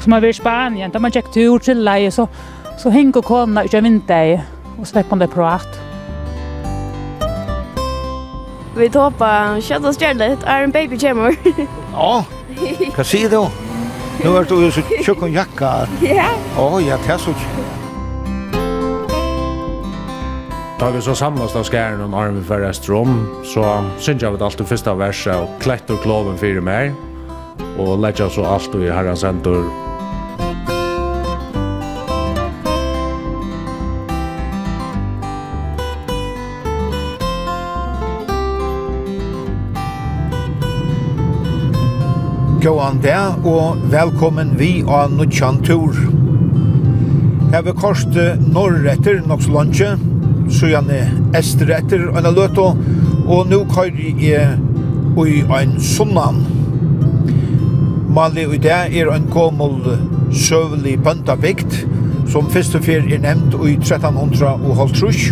som har vært i Spanien, da man tjekk tur til leie, så så häng och komna ut av vinter og så fikk man det prat. Vi tåpa toppar Shadows Jellet, er en baby jammer. Ja. hva sier du? Nå er du så tjukk og jakka. Ja. Å, ja, det er så. Da vi så samlas av skæren om armen for restrom, så synes jeg at alt det første verset og klett og kloven fyrir meg, og legger så alt i herrens endur Gåan der, og velkommen vi av Nutsjan Tur. Her vi korste norretter nok så langt, så gjerne estretter og en løto, og nå køyre jeg i en sunnan. Mali i det er en gammel søvelig bøndabygd, som første fyr er nevnt i 1300 og halvtrus,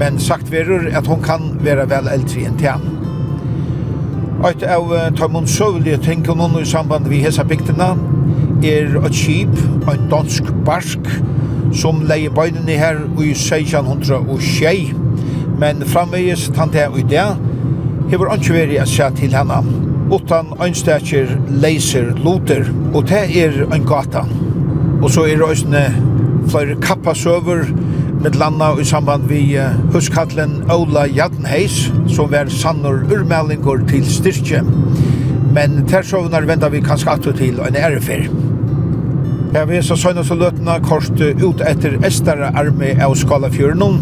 men sagt verur at hon kan være vel eldre enn til Eit av tøymon søvelige tenker noen i samband vi hesa bygdina er et skip, en dansk barsk, som leie bøynene her i 1606. Men framvegis tante jeg i det, hever ikke vært å se til henne, utan ønstekker leiser loter, og det er en gata. Og så er det også flere kappasøver, med landa i samband vi huskatlen Ola Jadnheis, som var sannor urmeldingur til styrkje. Men tersovnar venda vi kanskje atto til en ærefer. Her vi så søgna så løtna kort ut etter estara arme av Skalafjørnum,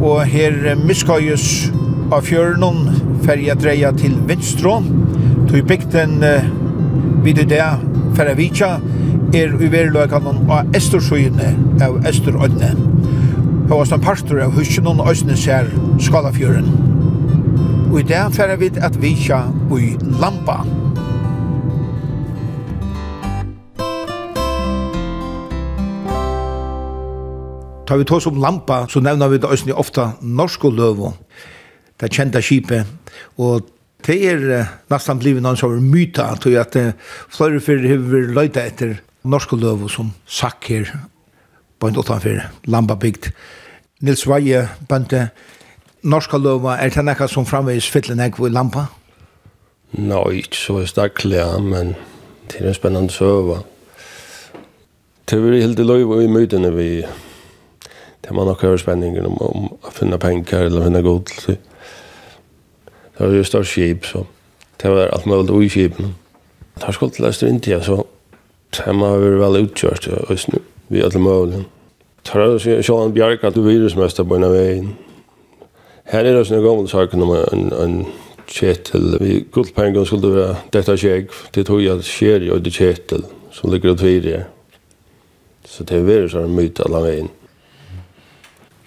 og her miskøyes av fjørnum ferja dreia til Vinstrå, tog bygden vid det ferja vitja, er uverløkene av Estorsøyene av Esterøyene. Hva en pastor av husen og øsne ser Skalafjøren. Og i det færre vi at vi kja i Lampa. Ta vi tås om Lampa, så nevner vi det øsne ofta norsk og løv. Det kjente skipet, og det er nesten blivet noen som er myta, tror jeg at flere fyrir har vi løyta etter norsk og løv som sakker bønd utanfor Lambabygd. Nils Vaje bønte norska løva, er det nekka som framvis fytlen ekv i Lampa? Nei, no, ikke så stakkelig, ja, men det er en spennende søva. Det er helt i løyva i møydene vi det man nok hører spenningen om, om å finne penger eller finne god. Det var jo stort skip, så det var alt mulig ui skipen. Det har skuldt til Østerindia, så det har vært veldig utkjørt i Østerindia vi alle mulige. Tar det seg en Bjark at du virusmester på en av veien. Her er det sånne gamle saker om en, en kjetil. Vi guldpengen skulle være dette skjegg. Det tog jeg skjer jo det kjetil som ligger ut videre. Så det er virus har myt alle veien.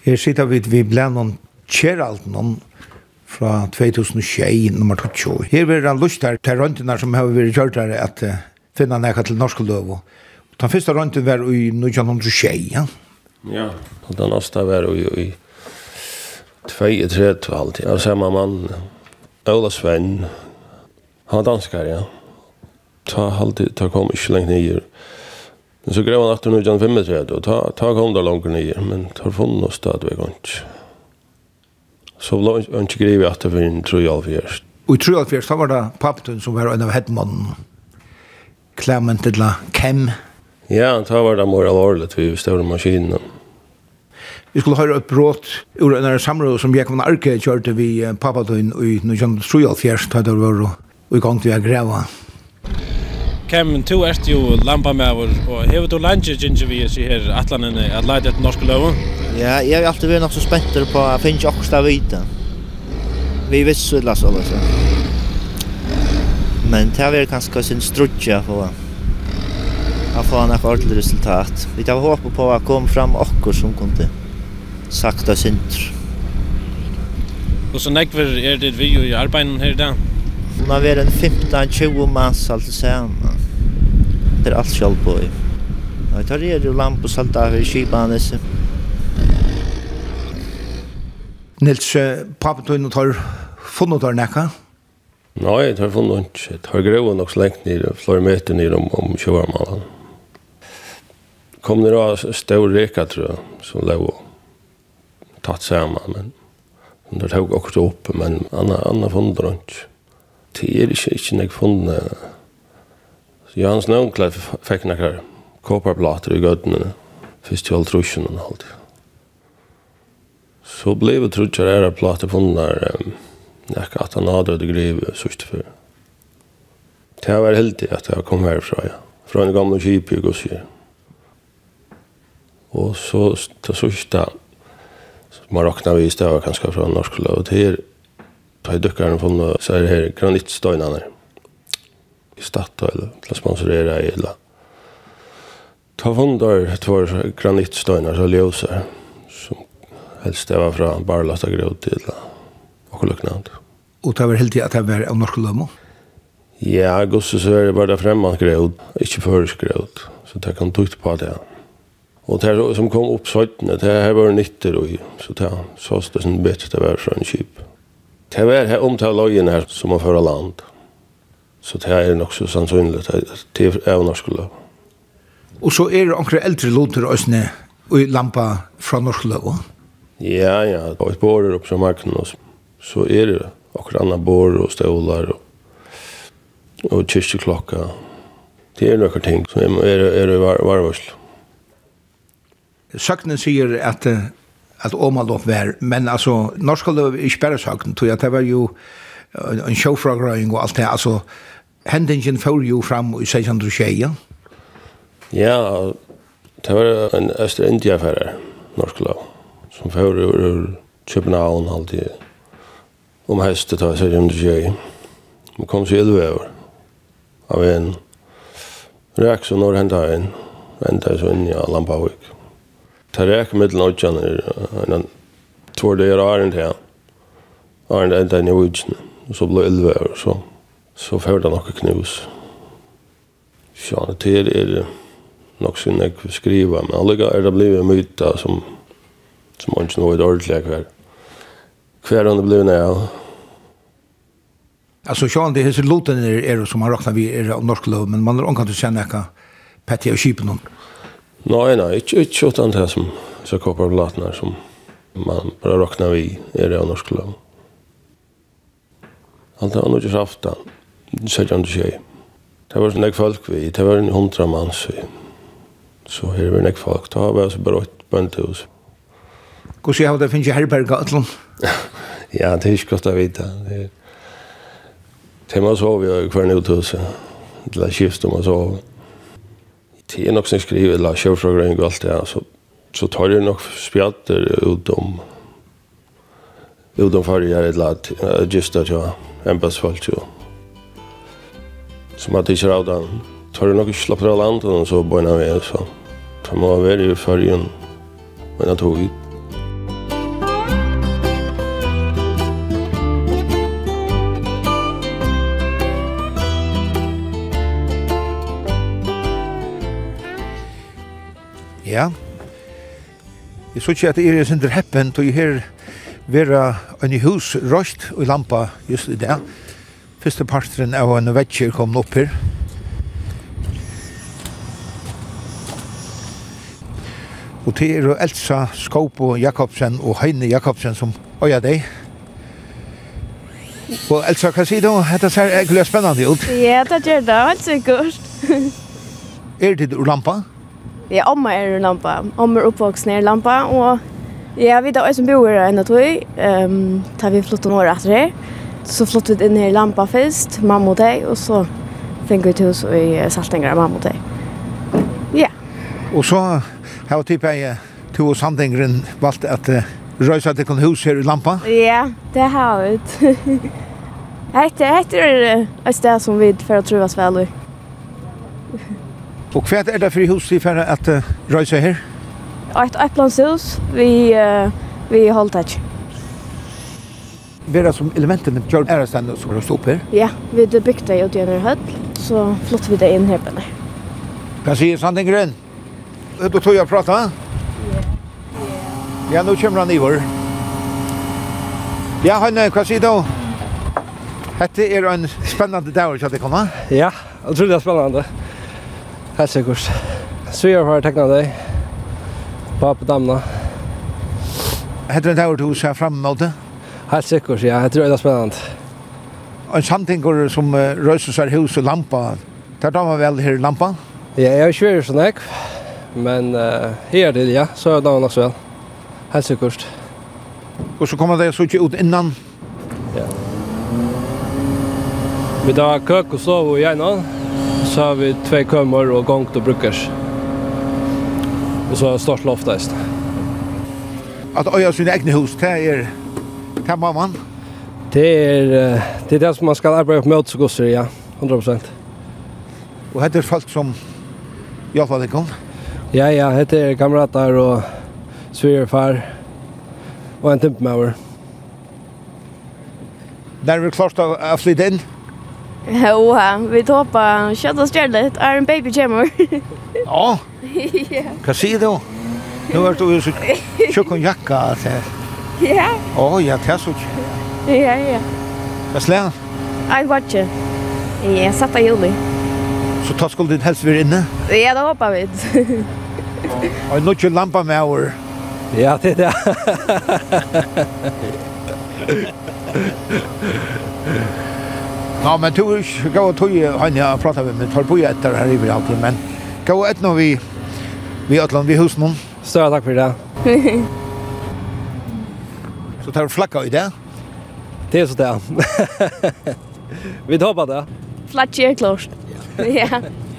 Her sitter vi vi någon noen någon fra 2021, nummer 22. Her vil han en lust her til røntene som har vært kjørt her at finne nekka til norsk løv og Ta första röntgen var i 1906, ja. Ja, Og den nästa var i i 32 alltid. Jag samma man Ola Sven. Han danskar, ja. Ta alltid ta kom ikke lengt ner. Men så grev han efter 1935 og ta ta kom da langt ner, men tar funnet oss da, det går Så långt inte grejer att det för en tror jag först. Och tror jag först var det pappen som var en av hetmannen. Clement eller Kem Ja, ta var det mer alvorligt vi stod i maskinen. Vi skulle höra ett brått ur en samråd som Jakob Arke körde vid Papadun i Nujand Strujalfjärs där det var och igång till att gräva. Kem, tu erst jo lampa med vår, og hever du landet ginger vi oss her atlanen at leide etter norske løven? Ja, jeg har alltid vært nok så spenter på at finnes ikke oksta vita. Vi visste så, altså. Men det har vært kanskje sin strutja på att få en ordentlig resultat. Vi tar hopp på å komme fram och som kunde sakta synd. Og så nekver er det vi jo i arbeidet her i dag? Hon har vært en 15-20 mans allt sen. Det er alt själv på. Jag tar det og salt av i skipan disse. Nils, pappa tog in och tar funnit där näka? Nej, det har funnit inte. Det har nok så lengt ner, flere meter ner om, om 20 månader kom det då stor reka tror jag som låg tatt samman men det tog också upp men anna anna funder inte det är inte inte jag funder så Jans onkla fick några kopparplattor i gödnen först till truschen och allt så blev det trutcher era plattor fundar jag kan att han hade det grev sist för Det var helt att jag kom härifrån, ja. Från en gammal kipet och så Og så det sista man räknar vi i stedet kanskje fra norsk lov till ta duckaren från så er det här granitstenarna i statta eller plats man sponsorera i la. Ta vandar två granitstenar så ljusa som helst det var fra Barlasta grod til och liknande. Och det var helt at det var av norsk lov. Ja, gosse så er det bare främmande grod, ikke försk grod. Så det kan tukt på det. Ja. Och det som kom upp søttene, det här var nytter og så det så det som bättre det var från kjip. Det var här omtale lojen her som man förra land. Så det är nok så sannsynlig att det av norsk lov. Och så är det några äldre låter och snä och lampa från norsk lov. Ja, ja, och spår upp som marken och så är det och andra bor och stolar och och kyrkjeklokka. Det är några ting som är är er Var, var. Søknen sier at, at Åmalov var, men altså, norsk lov er ikke bare søknen, tror jeg, det var jo en sjåfragrøying og alt det, altså, hendingen får jo fram i 1620. Ja, det var en Østre India-affære, norsk lov, som får ur København alltid, om høstet til 1620. Vi kom så ille over, av en reaksjon når hentet inn, hentet så inn i Lampavik. Ja ta räck med lunchen är en två dagar arend här. Arend ända i Witchen och så blev elva och så så får det några knus. så det är det nog synd att skriva men alla är det blivit myta som som man inte vet ordentligt kvar. Kvar under blev när Alltså Sean det är så loten är det som man räknar vi är norsk lov men man har kan att känna att Petty och Sheepen. Nei, nei, ikke, ikke utan det som så koppar blatnar som man bara räknar vi i det av norsk lov. Alt det var nog just aftan, 17 tjej. Det var sånne folk vi, det var en hundra mans vi. Så her var nek folk, da var jeg så berøyt bøndehus. Hvordan har det finnes i herberg atlan? Ja, det er ikke godt å vite. Det er man sov jo i hver nødhuset, det er skift om man sov det er nok som skriver eller självfrågor og alt det, så så tar det nok spjatter ut om ut om för jag eller just at jeg en basfalt ju som att det av den, tar det nog slappra land och så bara med så tar man väl i fargen, men jeg tog Ja. Jeg så ikke at det er sin dreppen, og jeg her vera en hus røst og lampa just i det. Første parten av en vetsjer kom opp her. Og til er Elsa Skåpo Jakobsen og Heine Jakobsen som øya deg. Og Elsa, hva sier du? Dette ser egentlig spennende ut. Ja, det gjør det. helt sikkert. er det ur lampa? Ja. Ja, omma er en lampa. Omma er oppvoksen er lampa, og ja, vi da er som bor her enn og tog, um, da vi flyttet noen år etter her. Så flyttet vi inn her i lampa først, mamma og deg, og så fikk vi til hus i Saltengra, mamma og deg. Ja. Og så har vi typen jeg to og Sandengren valgt at uh, røysa til kon hus her i lampa? Ja, det har vi. Hette, hette er et sted som vi får truvas vel i. Og hva er det for hus vi får at uh, røyse her? Et eiplansehus vi, uh, vi holdt her. Vera som elementene gjør ærestendet som har stått her? Ja, vi bygde det ut i en høll, så flott vi det inn her på det. Hva sier Sandengren? Du tog jeg prata? Ja. Ja, nå kommer han i vår. Ja, Hanne, hva sier du? Hette er en spennende dag, ikke at det kommer? Ja, jeg tror det er spennende. Helt sikkert. Sviger har tekna deg. Bare på damna. Hette det her du ser frem mot det? Helt sikkert, ja. Jeg tror det er spennende. En samtinger som uh, røyser seg hus og lampa. Tar damer vel her lampa? Ja, jeg er ikke veldig sånn jeg. Men uh, her er det, ja. Så er damer også vel. Helt sikkert. Og så kommer det så ikke ut innan? Ja. Vi tar køk og sov og gjerne. Ja så har vi två kömmor och gångt och brukars. Och så har stort loftast. Att öja sina egna hus, det är det må man. Det är det är det som man ska arbeta med så gott ja, 100%. Och heter folk som jag dig kom. Ja, ja, det är kamrater och svigerfar och en timpmauer. är vi klart att flytta in? Oha, vi hoppar kött och stjärlet. Är en baby jammer. ja. Hva sier du? Nå er du så tjock och jacka. Ja. Å, ja, det er så Ja, ja. Hva slår? Jag watchar. Ja, satt av juli. Så tar skulle din helst vara inne? Ja, det hoppar vi. Og nå kör lampa med over. Ja, det är det. Ja, men tog ikke gå og tog han jeg pratet med, men tar på etter her i vi alltid, men gå og etter når vi vi atlan vi hos noen. Større takk for det. så tar du flakka i det? Det er så det. vi tar på det. Flakka er klart. Ja.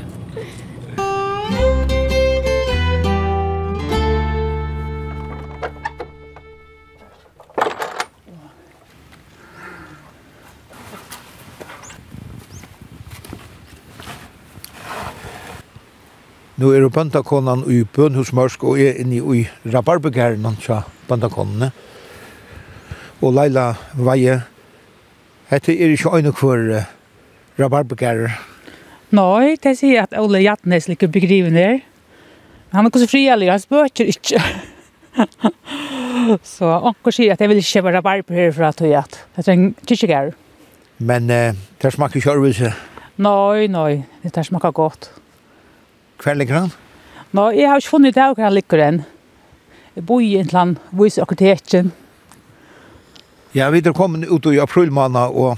Nå er det bøndakonan i bønhusmørsk og er inne i rabarbegjæren tja bøndakonene. Og Leila Veie, hette er ikke øyne for uh, rabarbegjærer. Nei, det sier at Ole Jatnes liker begriven her. Han er ikke så frialig, han spøker ikke. så anker sier at jeg vil ikke være rabarber herfra, til jeg at jeg trenger kyrkjegjærer. Men uh, det smaker ikke arbeidse? Nei, nei, det smaker godt. Hver ligger han? Nå, jeg har ikke funnet det hvor han ligger den. Jeg bor i en eller annen vis akkuratjen. Ja, vi er kommet ut i april måned, og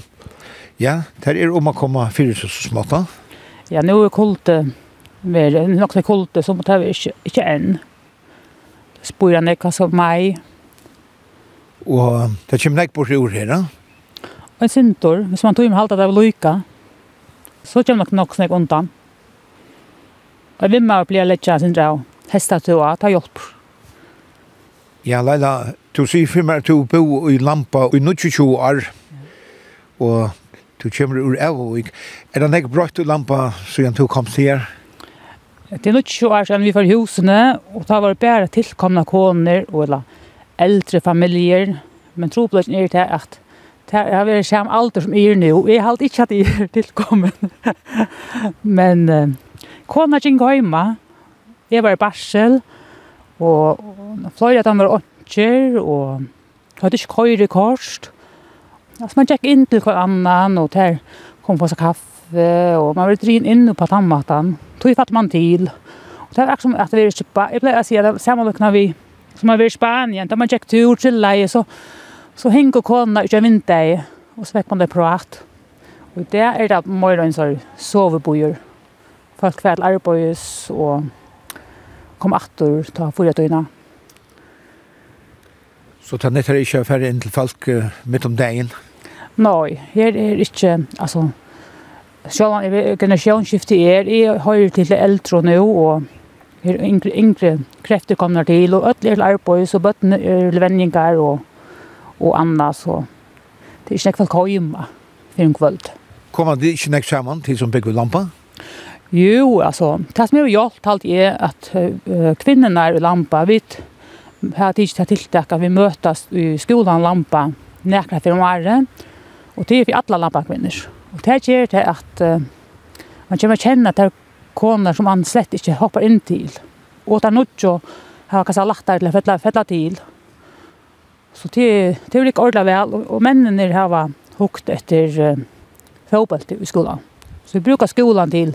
ja, det er om å komme fire så smått da. Ja, nå er kulte mer, nok så kulte, så måtte vi ikke, ikke enn. Spør han ikke som meg. Og det kommer ikke bort i ord her da? Og en sintor, hvis man tog med halvt at det var lykke, så kommer nok nok snakk undan. Ja. Og vi må bli litt kjent drav. hestet til å ta hjelp. Ja, Leila, du sier for meg at du bor i Lampa i 22 år, og du kommer ur Elvåg. Er det ikke brøtt i Lampa siden du kom til her? Det er nok 20 år siden vi var i husene, og da var det bare tilkomne koner og eldre familier. Men trobladsen er til at Det har vært samme alder som er nå. Jeg har ikke hatt er tilkommen. Men Uh, kona ging heima. Jeg var i barsel, og fløyre at han var åndsjer, og hadde ikke køyre korst. Altså, man gikk inn til hver annan, og der kom på seg kaffe, og man var drin inn på tannmaten. Tog fatt man til. Og det var akkurat som at vi er kjøppa. Jeg pleier å si at det samanløkna vi, som man var i Spanien, da man gikk tur til leie, så, så heng og kona ikke vinter, og så fikk man det prat. Og det er det mer enn så sovebojer folk kvar arbeids og kom attur ta fyrir tøyna. Så ta nettar ikke ferdig inn til folk uh, midt om dagen? Nei, her er ikke, altså, selv om generasjonsskiftet er, jeg høyre til eldre nå, og her yngre, yngre krefter kommer til, og ødel er til arbeid, så bøttene er vendinger og, og annet, så det er ikke nek folk høyma for en kvöld. Kommer det ikke nek sammen til som bygger lampa? Jo, alltså, det som har hjälpt alt er att uh, kvinnorna i Lampa, vi har tidigt till tiltak at vi mötas i skolan Lampa nekra för året. Och det är för alla Lampa-kvinnor. Och det gör det att uh, man kommer känna att det er koner som man slett inte hoppar in till. og det är något som har kanskje lagt til till att fälla til. Så det, det är ikke ordentlig väl. Och, og männen har hukt efter uh, fotboll i skolan. Så vi brukar skolan till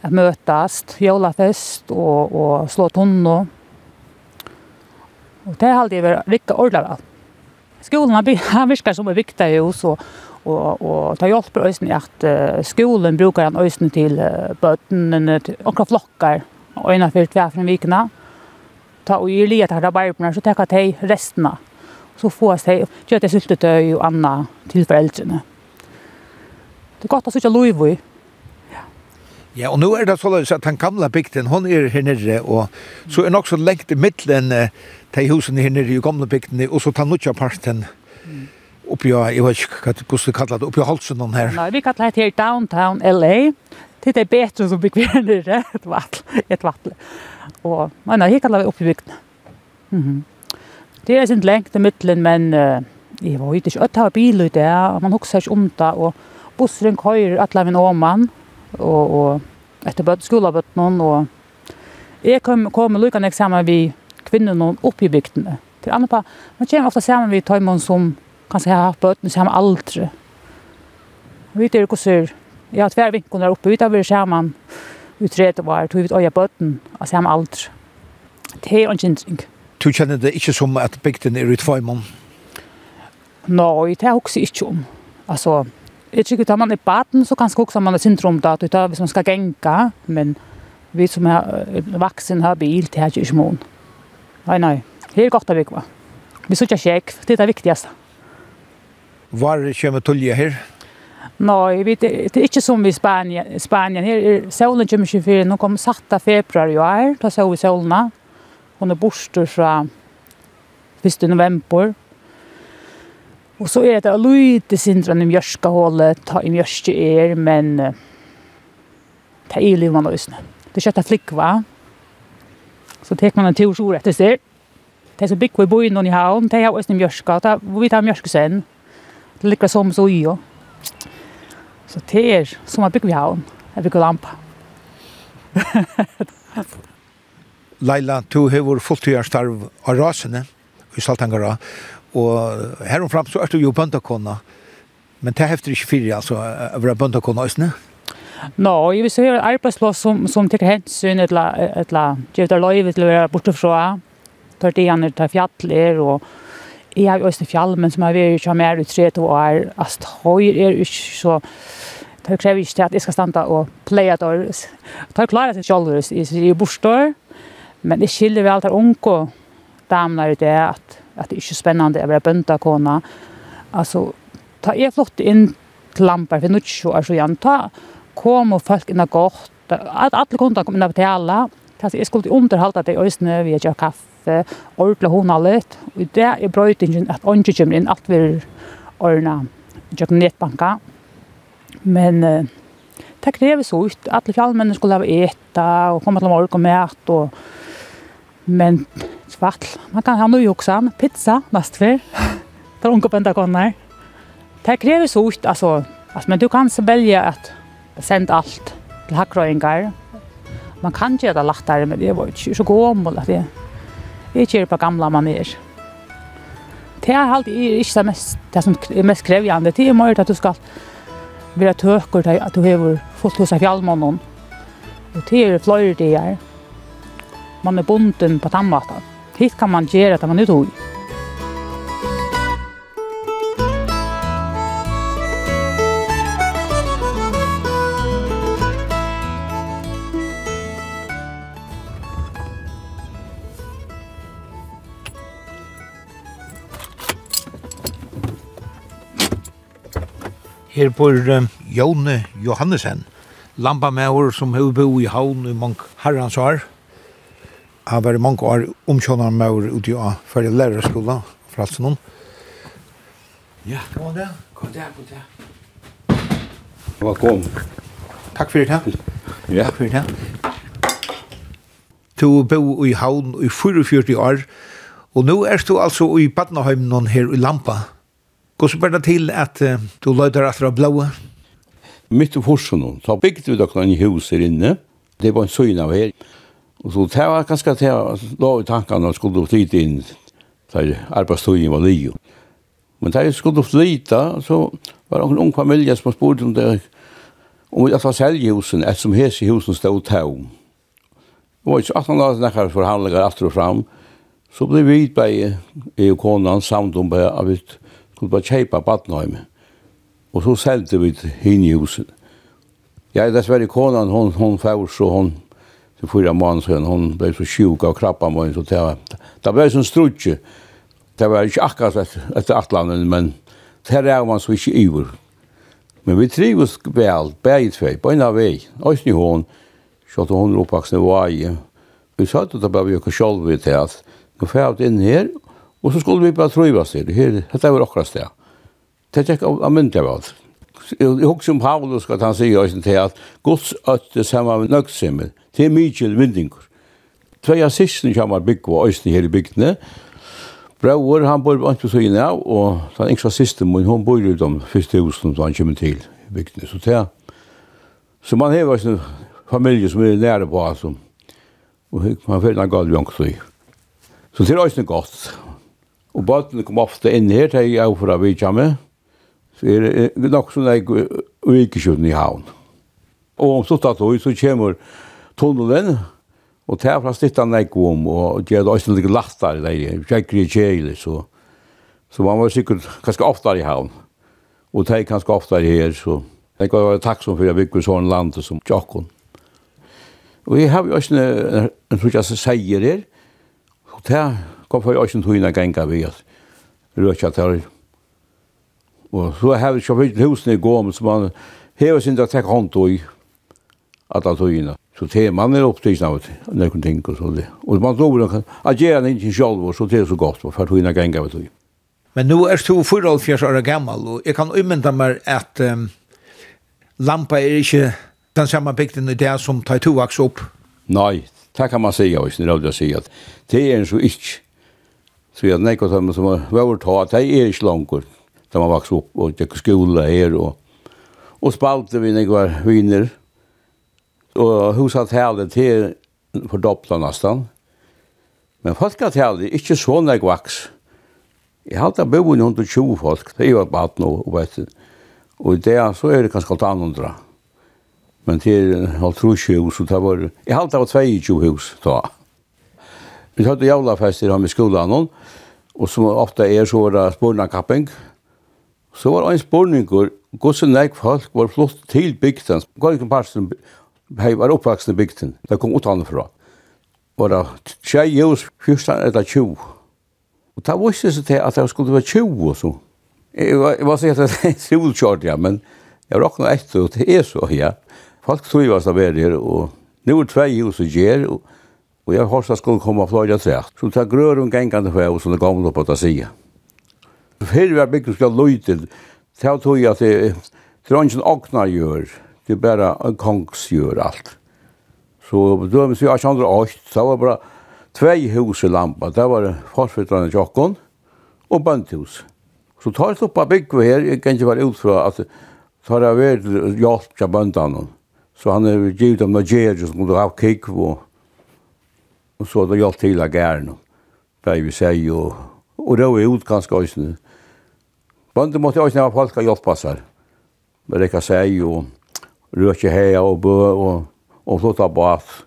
att mötas, jólafest och och slå tonno. Och det har alltid varit riktigt ordentligt. Skolan har viskar som är viktiga ju så och och ta hjälp på ösnen att uh, skolan brukar han ösnen till uh, bötten och flockar och ena för två från vikna. Ta och ju leta där barbarna så ta dig resterna. Så får sig göra det syltetøy och anna till föräldrarna. Det är gott att söka lov i Ja, og nu er det således at den gamle bygden, hon er her nere, og så er nok så lengt i midtelen til husene her nere i gamle bygden, og så tar nutja parten oppi, jeg vet ikke hva du kallar det, oppi halsen her. Nei, vi kallar det her Downtown LA, det er bedre som bygg vi her nere, et vattle, et vatle. Og, nei, nei, her kallar vi oppi bygden. Mm -hmm. Det er sin lengt i midtelen, men uh, jeg vet ikke, jeg tar bil ut det, man hukser ikke om det, og busseren køyrer min åman, og, og etter bøtt, skolabøttene. Og jeg kom, kom og lykkende sammen vi kvinnerne oppe i bygdene. Til andre par, man kommer ofte sammen vi tøymer som kanskje har hatt bøttene sammen aldre. Vi vet ikke hvordan jeg har tverrvinkken der oppe, vi tar vi sammen utredet var, tog vi ut øye bøttene og sammen aldre. Det er en kjentring. Du kjenner det ikke som at bygden er i tvøymer? Nei, det er også ikke om. Altså, Jeg tycker at man er baden så kanske också man har syndrom då att hvis som ska genka, men vi som er vuxen har bil till här i mån. Nej nej. Det er gott å bygge. Vi söker check, det är det viktigaste. Var kommer tulje här? Nej, vi det är inte som i Spanien. Spanien Her är solen kommer 24, nu kommer av februari och är, då så vi solen. Hon är borster från 1. november Og så er det lite sindran i mjørskahålet, ta i mjørske er, men uh, det er i livet man løsne. Det er kjøttet flikva, så tek man en tur sur etter sted. Det er som bygger i byen og i havn, det er også i mjørska, og vi tar mjørske sen. Det ligger som så i jo. Så det er som man bygger i havn, jeg bygger lampa. Leila, du har vært fulltidsstarv av rasene i Saltangara, Og her og fram så er det jo bøndakona. Men det er hefter ikke fyrir, altså, å være bøndakona østene. Nå, no, jeg vil så gjøre arbeidsplass som, som tar hensyn et eller gjør det løyve til å være borte fra. Tar det gjerne til fjallet og jeg har østene fjall, men som har vært ikke mer i tre to år, altså, høyre er ikke så Det krever ikke at jeg skal standa og pleie dår. Det klarer seg selv, jeg i bostår. men jeg skiller vel til unge damene i det at at det er ikke spennende å være bøndakona. Altså, ta jeg flott inn til Lamberg, for nå ikke så igjen, ta kom og folk inn og gått, at alle kunder kom inn og betale. Altså, jeg skulle underholde det i øsene, vi har gjør kaffe, ordla hona litt. Og det er brøytingen at ånden kommer inn, alt vi ordna gjør nettbanka. Men uh, det krever så ut, alle fjallmennene skulle ha etta, og komme til morgen og mæt, og Men svart, man kan ha noe joksa, pizza, mastfer, for unge bønda pentakoner. Det krever så ut, altså, altså, men du kan så velge at sende alt til hakkrøyngar. Man kan gjøre det lettere, men det var ikke så gammel at det er ikke på gamla man er. Det er alltid ikke det, mest, det som er mest krevjande. Det er mer at du skal være tøkker til at du har fullt hos av fjallmånen. Og det er flere dager man er bunden på tandvatten. Hit kan man gjøre det man er tog. Her bor um, Jone Johannesen, lampamæver som hefur bo i havn i mange herrens år har vært mange år omkjønner med år ute av for i lærerskolen, for alt sånn. Ja, kom der, kom der, kom der. Velkommen. Takk for det. Ja. Takk for det. Du bo i havn i 44 år, og nå er du altså i Badnaheimen her i Lampa. Gå så bare til at uh, du løyder etter å blåe. Mitt i forsen, så bygde vi dere en hus her inne. Det var en søgn av her. Og så det var ganske det var lov i tankene at skulle flytte inn til arbeidstøyen var nye. Men da jeg skulle flytte, så var det en ung familie som spurte om det, om jeg var selge husen, et som hes i husen stod tau. Og ikke at han år nekker forhandlinger efter og fram, så ble vi ut bei i konan samt om at vi skulle bare kjeipa badnøyme. Og så selte vi henne i husen. Jeg dessverre konan, hon, hon fær så hon til fyra måneder siden, Hon ble så sjuk av krabba var så det var, Det blev sånn strutje. Det var ikke akkurat etter, etter Atlanten, men det er man så ikke iver. Men vi trivs vel, begge tvei, på en av vei, også Ösny hon, så att hon uppvaxen i Vaje. Vi sa at det bara vi ikke själv vid til at, nu får jag in här och så skulle vi bare trivas her, her, dette var akkurat sted. Det er ikke av myndiga vad. Jeg husker om Paulus att han säger i sin till Guds øtte sammen med nøgtsimmel, Det er mykje vindingur. Tvei av sisten kommer og øyne her i bygdene. Brauer, han bor ikke på søgene av, og den yngste siste min, hun bor i de første husene som han kommer til i bygdene. Så, det, så man har en familie som er nære på, altså. Og man føler en gal i Så Så det er øysten godt. Og bøtene kom ofte inn her, til jeg for å fra Vidjamme. Så er det nok sånn jeg virkeskjønne i havn. Og om stått at høy, så kommer tunnelen, og det er fra stittan jeg om, og det er også litt lattar i det, tjekker i kjeli, så, så man var sikkert ganske oftere i havn, og det er ganske oftere her, så jeg kan være takksom for at jeg bygger sånn land som Tjokkon. Og jeg har jo også en, en tror jeg sier her, og det kom for jeg også en tøyne ganger vi, at røkja til Og så har vi kjøpt husene i gåm, så man hever sin til å trekke hånd i alle tøyene. Så det man är upptäckt av noen ting og så det. Och man tror at att gjør det inte selv, så det er så godt, for att hinna gänga av det. Men nå er du för år gammel, og jeg kan umynda meg at um, lampa er ikke den samme bygden i det som tar to vaks opp. Nei, det kan man säga och snälla att säga att det er en så ikke. Så jeg nekker som som som var ta det er ikke langt, da man vaks opp, og det er skole her, og, og spalte vi nekker viner og husavtalet til for fordobla nastan. Men folk har er ikkje så nek vaks. Jeg har halte bo i 120 folk, det er jo bat nå, og vet du. Og i det så er det kanskje alt andre. Men det er halvt rusje hus, og det var, jeg halte av 22 hus da. Vi hadde i ham i skolan, og som ofte er så var det spårnakapping. Så var det en spårninger, Gosse nek folk var flott til bygden. Går ikke parsten hei var oppvaksen i bygden, det kom utanfra. Og da tjei jøs, fyrstan eller tjo. Og da visste seg til at det skulle være tjo og så. Jeg var sikkert at det er solkjort, ja, men jeg råkna etter, og det er så, ja. Folk tror trivas av er her, og nå er tvei jøs og gjer, og jeg har sagt skulle komme og fløyre trekt. Så det grør hun gengande hver, og så det gamle på det sida. Fyrir vi er bygd skal løyte, det er tog at det er ikke en åkna gjør, det er bare en kongs gjør alt. Så det var mye 1808, så var bare tvei hus i Lampa, det var forsvitterne tjokken og bøndhus. Så tar jeg opp av bygget her, jeg kan ikke være ut fra at tar jeg ved hjelp til bøndene. Så han er givet om Nigeria som kunne ha kikk og, og så det hjelp til av gæren. Det vi sier og, og det var ut ganske også. Bøndene måtte også ha folk av hjelp på seg. Det kan seg og røkje heia og bø og, og flotta bas.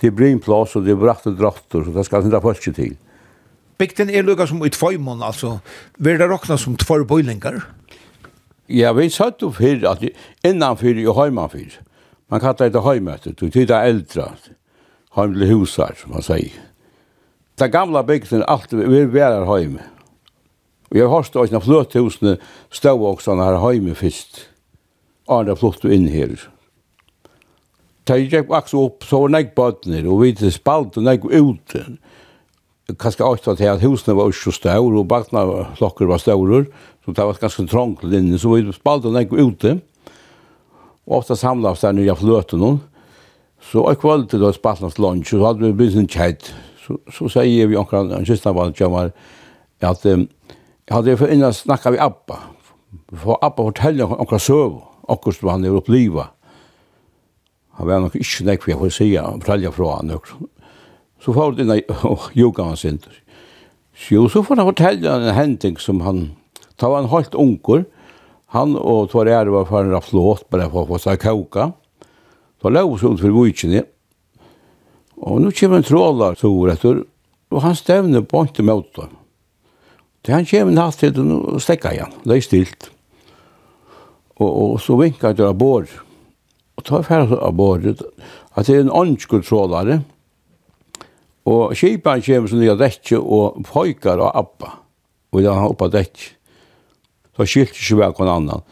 Det blir en plass og det er bratte drattor, så det skal hindra folk til. Bygden er lukka som i tvøymon, altså. Vil det råkna som tvøy bøylingar? Ja, vi satt jo fyrir, at innanfyr og heimanfyr. Man kallar det heimøtter, du det er eldre. Heimle husar, som man sier. Den gamla bygden, alt vi er vera heim. Og jeg har hørt også fløthusene stå også her heime fyrst andre flott inn her. Da jeg gikk vaks opp, så var nek bøtner, og vi til spalt og nek ute. Kanskje også til at husene var ikke så stør, og bakna klokker var større, så det var ganske trångt inne, så vi spalt og nek ute. Og ofte samlet der nye fløten noen. Så jeg kvalt til å spalt hans lunch, så hadde vi begynt en kjeit. Så, så sier vi omkring, en kjistna var det, at um, jeg hadde for innan snakka vi Abba. For Abba forteller omkring søvå akkurat som han er oppliva. Han var nok ikke nek for jeg får sige, han pralja fra han nok. Så får han inn og juga han sin. Jo, så får han fortelle en hending som han, da var han halvt unger, han og Tore Ære var for en flåt, bare for å få seg kauka. Så lå oss ut for vujkene, og nå kommer en trålar så år etter, og han stevner på ikke mot dem. Han kommer natt til og stekka igjen, det er stilt. Og, og så vinkar jeg av bord. Og ta ferdig av bordet. At det er en åndskontrollare. Og kipan kommer som nye dekke og pojkar og Abba. Og da han oppa dekke. Så skilte ikke hver kon annan.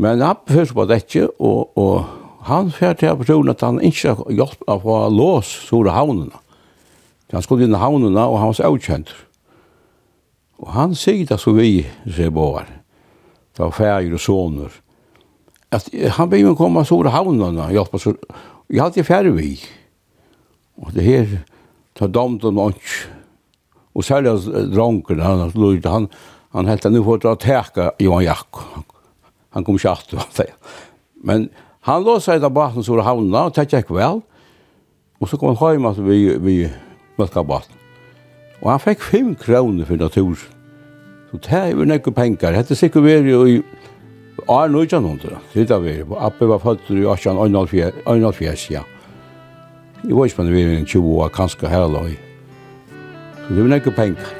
Men appa først på dekke, og, og han fyrt til personen at han ikke har hjulpet av å lås store havnene. Han skulle inn i havnene, og han var så avkjent. Og han sier det så vi, sier Bård det var färger och soner. At han blev mig komme så över havnarna, hjälpa så. Jag hade vi. Og det her, ta damt och nånch. Och särskilt dronken, han lojde, han, han hette nu får dra teka Johan Jack. Han kom kjatt, han säger. Men han lå seg da baten så över havnarna och täckte jag väl. Och så kom han hjemme att vi, vi mölka baten. Og han fikk fem kroner for naturen. Så det er jo nekker penger. Det er sikkert veri i Ar nøyjan hundra, det er vi. Abbe var født i Asjan 1,5 ja. Jeg var ikke vi veri 20 år, kanskje her Så det var nekker penger.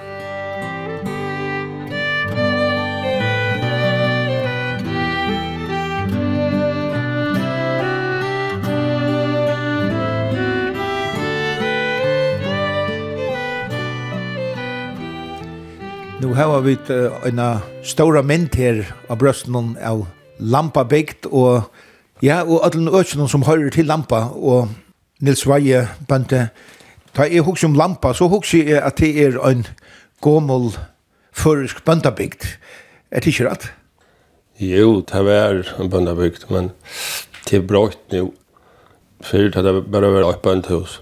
har vi eina stora mynd her av brøsten av Lampa bygd og ja, og alle økene som hører til Lampa og Nils Veie bønte da jeg husker om Lampa, så husker jeg at det er en gommel førisk bøndabygd. Er det ikke rett? Jo, det er en bøndabygd, men det er brått nå. Før det er bare var et bøndhus.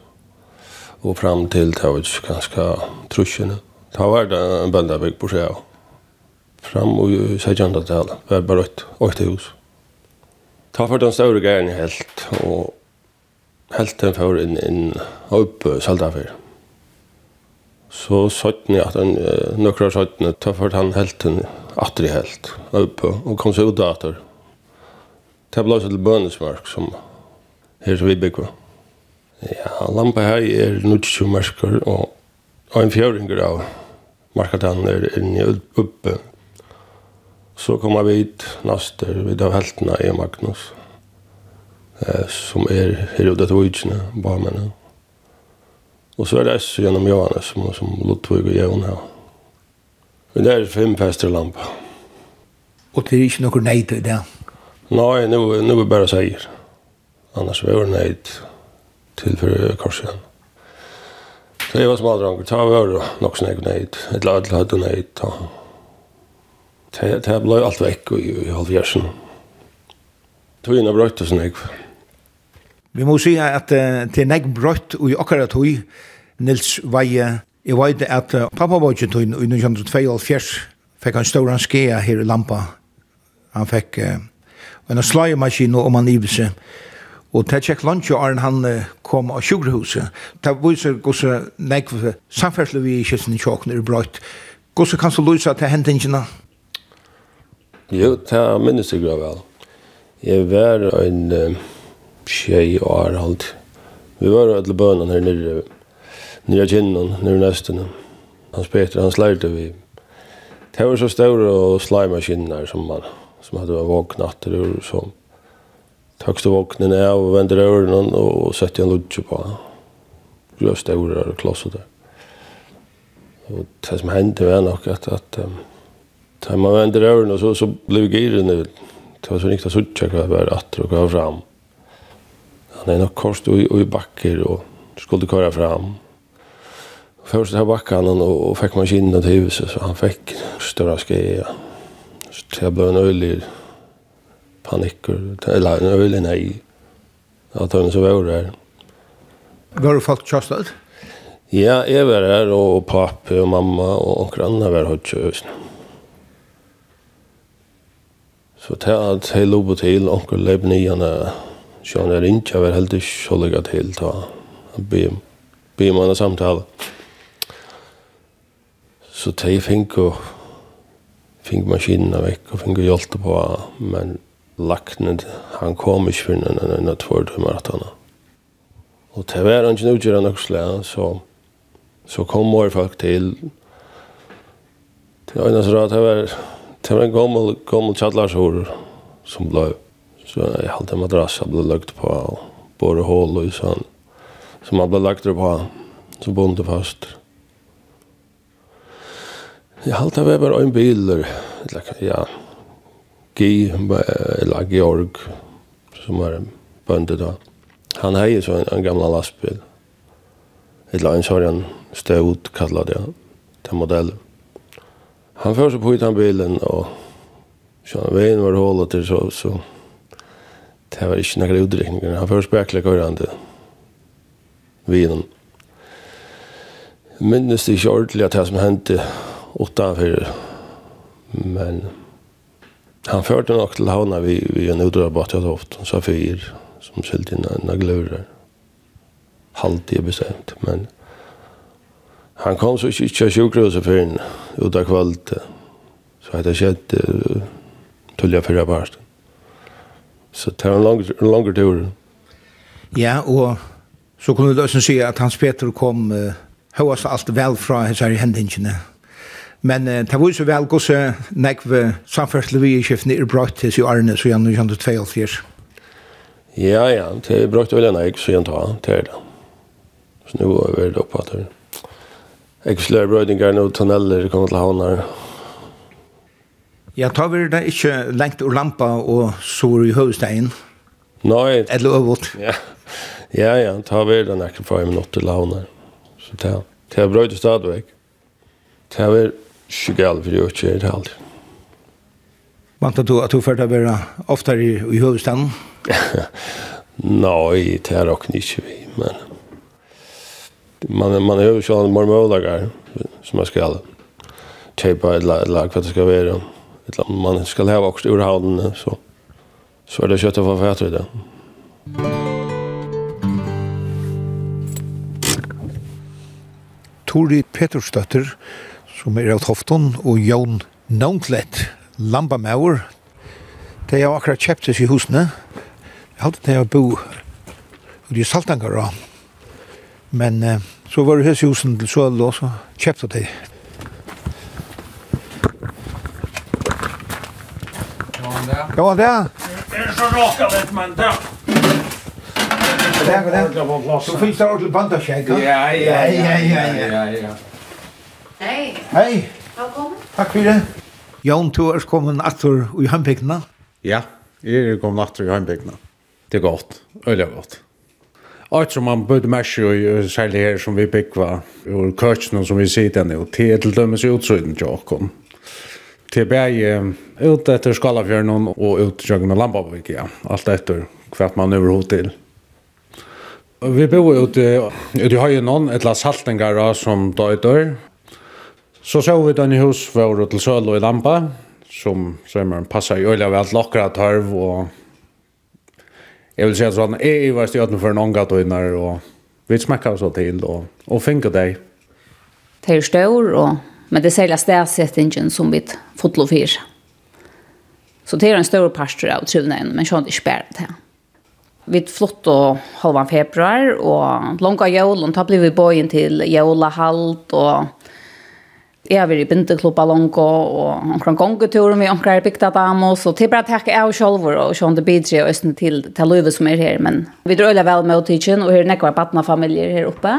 Og fram til det var ganske trusjene. Ta var det en bøndabygg på seg. Fram og segjende til Det var bare et åtte hus. Ta for den større gæren helt, og helt den for inn, inn opp Saldafir. Så søtten jeg at den, nøkra søtten, ta for han helt den atter i helt, opp, og kom seg ut atter. Det ble også til bønnesmark, som her som vi bygger. Ja, lampa her er nødt til og og en fjøringer av markatanen er inne oppe. Så kommer vi hit naster vid av heltene i Magnus, eh, som er her ute til Vujtjene, barmene. Og så er det S gjennom Johannes, som, som Lottvig og Jevn her. Men det er fem fester lampa. Og det er ikke noe nei til det? Nei, nå, er det bare seier. Annars var det nei til for korset. Så jeg var smadranger, ta var det nok som jeg nøyd, et lag til høyde nøyd, ta. Det ble alt vekk i halvfjersen. Tog inn og brøyte snakk. Vi må si at det er nekk brøyt og i akkurat tog, Nils Veie, jeg vet at pappa var ikke tog i 1922, fikk han stor skea her i Lampa. Han fikk en slagemaskin og man seg. Og det tjekk lunch og han kom av sjukkerhuset. Det viser hvordan nekv samferdslu vi i kjessen i tjokken er brøyt. Hvordan kan du løse til hendingene? Jo, det er minnes jeg vel. Jeg var en uh, tjej og alt. Vi var alle bønene her nere, nere kinnen, nere nesten. Hans Peter, han slærte vi. Det var så store og slimaskiner som man som hadde vært vaknatter og sånn Tøkste våknen av og vender øren og setter en lutsje på. Grøv større og klosset der. Og det som hendte var nok at, at um, da man vender øren og så, så blev giren ut. Det var så riktig suttje hva det var atter og hva fram. Han er nok korst og, og i bakker og skulle køre fram. Først her bakka han og, og fikk maskinen til huset, så han fikk større skje. Så det ble en øylig panikker, eller en øyelig nei, at hun så var der. Var du folk kjøstet? Ja, jeg var her, og pappa og mamma og onker Anna var høyt kjøstet. Så til at jeg lå på til, onker løp nyene, han er ikke, jeg var helt ikke så lykke til, ta, be, be meg en samtale. Så til jeg fikk og fink maskinen vekk og fikk hjelp på, men laknet, han kom ikke for en enn et tvær timer at han. Og til hver han ikke utgjør nok slag, så, så kom våre folk til, til øynene så rart, det var, det var en gammel, gammel tjallarshor som ble, så jeg halte en madrass jeg ble lagt på, og bare hål og sånn, som han ble lagt på, så bonde fast. Jeg halte det var en bil, eller, ja, G, eller Georg, som er bønde da. Han heier så en, en gamla lastbil. Et Eller en sånn støvd, kallet det, til modell. Han fører seg på ut den bilen, og sånn, veien var hålet til, så, så det var ikke noen utdrikninger. Han fører først spekler til vinen. Minnes det ikke ordentlig at det som hendte utenfor, men... Han førte nok til havna vi, vi en udrabatt jeg hadde haft, en safir, som sylt inn en aglurer. Halvtid bestemt, men han kom så ikke til sjukhuset før en ut av kvalt. Så hadde jeg skjedd uh, tullet før jeg barst. Så det var en lang, langer tur. Ja, og så kunne du også si at Hans Peter kom uh, høyast alt vel fra hans her hendingene. Ja Men eh, det var så vel gos nekve samførsel vi i skiftene er brått til så Arne, så gjerne kjent ut 22. Ja, ja, det er brått vel enn jeg, så gjerne ta, det er det. Så nå er vi oppe at det. Jeg slår brøydinger nå, tunneler kommer til havner. Ja, tar vi det ikke lengt ur lampa og sår i høvestein? Nei. Eller øvått? Ja, ja, ja tar vi det nekker fra i minutter til havner. Så det er brøyde stadigvæk. Det er Sjugal för jag kör det alltid. Vant du at du för å være oftare i, i huvudstaden? Nej, det er nok ikke vi, men man man över så mormolagar som man ska tejpa ett lag för att det ska vara ett man ska ha också ur handen så så är det kött av fett det. Tori Petersdotter som er av Tofton, og Jon Nauntlet, Lambamauer. De har akkurat kjøpt oss i husene. Jeg hadde det å bo i Saltangara. Men eh, så var det hos husen til Søl, og så kjøpte de. Ja, det er. Det er så råkket litt, men det Det er det. Så finnes det ordentlig bandasjegg. Ja, ja, ja, ja, ja, ja. Hei. Hei. Velkommen. Takk for det. Jan, du er kommet atter i hjembygdene. Ja, jeg er kommet atter i Heimbygdene. Det er godt, øyelig godt. Alt som man bøyde med seg, særlig her som vi bygger, og køkken som vi sitter nå, til er til dømes utsøyden til åkken. Det er bare ut etter Skalafjørnen og ut til Jøgne Lambavik, ja. Alt etter hva man overhod til. Vi bor ute, ute i høyen noen, et la saltingar som døyder, Så så vi den i hus for til Søl og i Lampa, som sømmeren passer i øyla vel til lockra tarv och jeg vil si at sånn, jeg var stjøten for en ångat og innar, og vi smakka oss til, og, og finka deg. Det er stør, og, men det er særlig stedsettingen som vi fotlo fyr. Så det er en stor pastor av trivnaden, men sånn ikke bare det. Vi flott og halvan februar, og langa jævlen, da blir vi bøyen til jævla halvt, og Jeg har vært i bindeklubba langt, og omkring gongetur med omkring bygda damos, og til bare takke jeg selv, og sånn det bidrar og østene til, til livet som er her. Men vi drar øyla vel med å åtidkjen, og her er nekvar badnafamilier her oppe.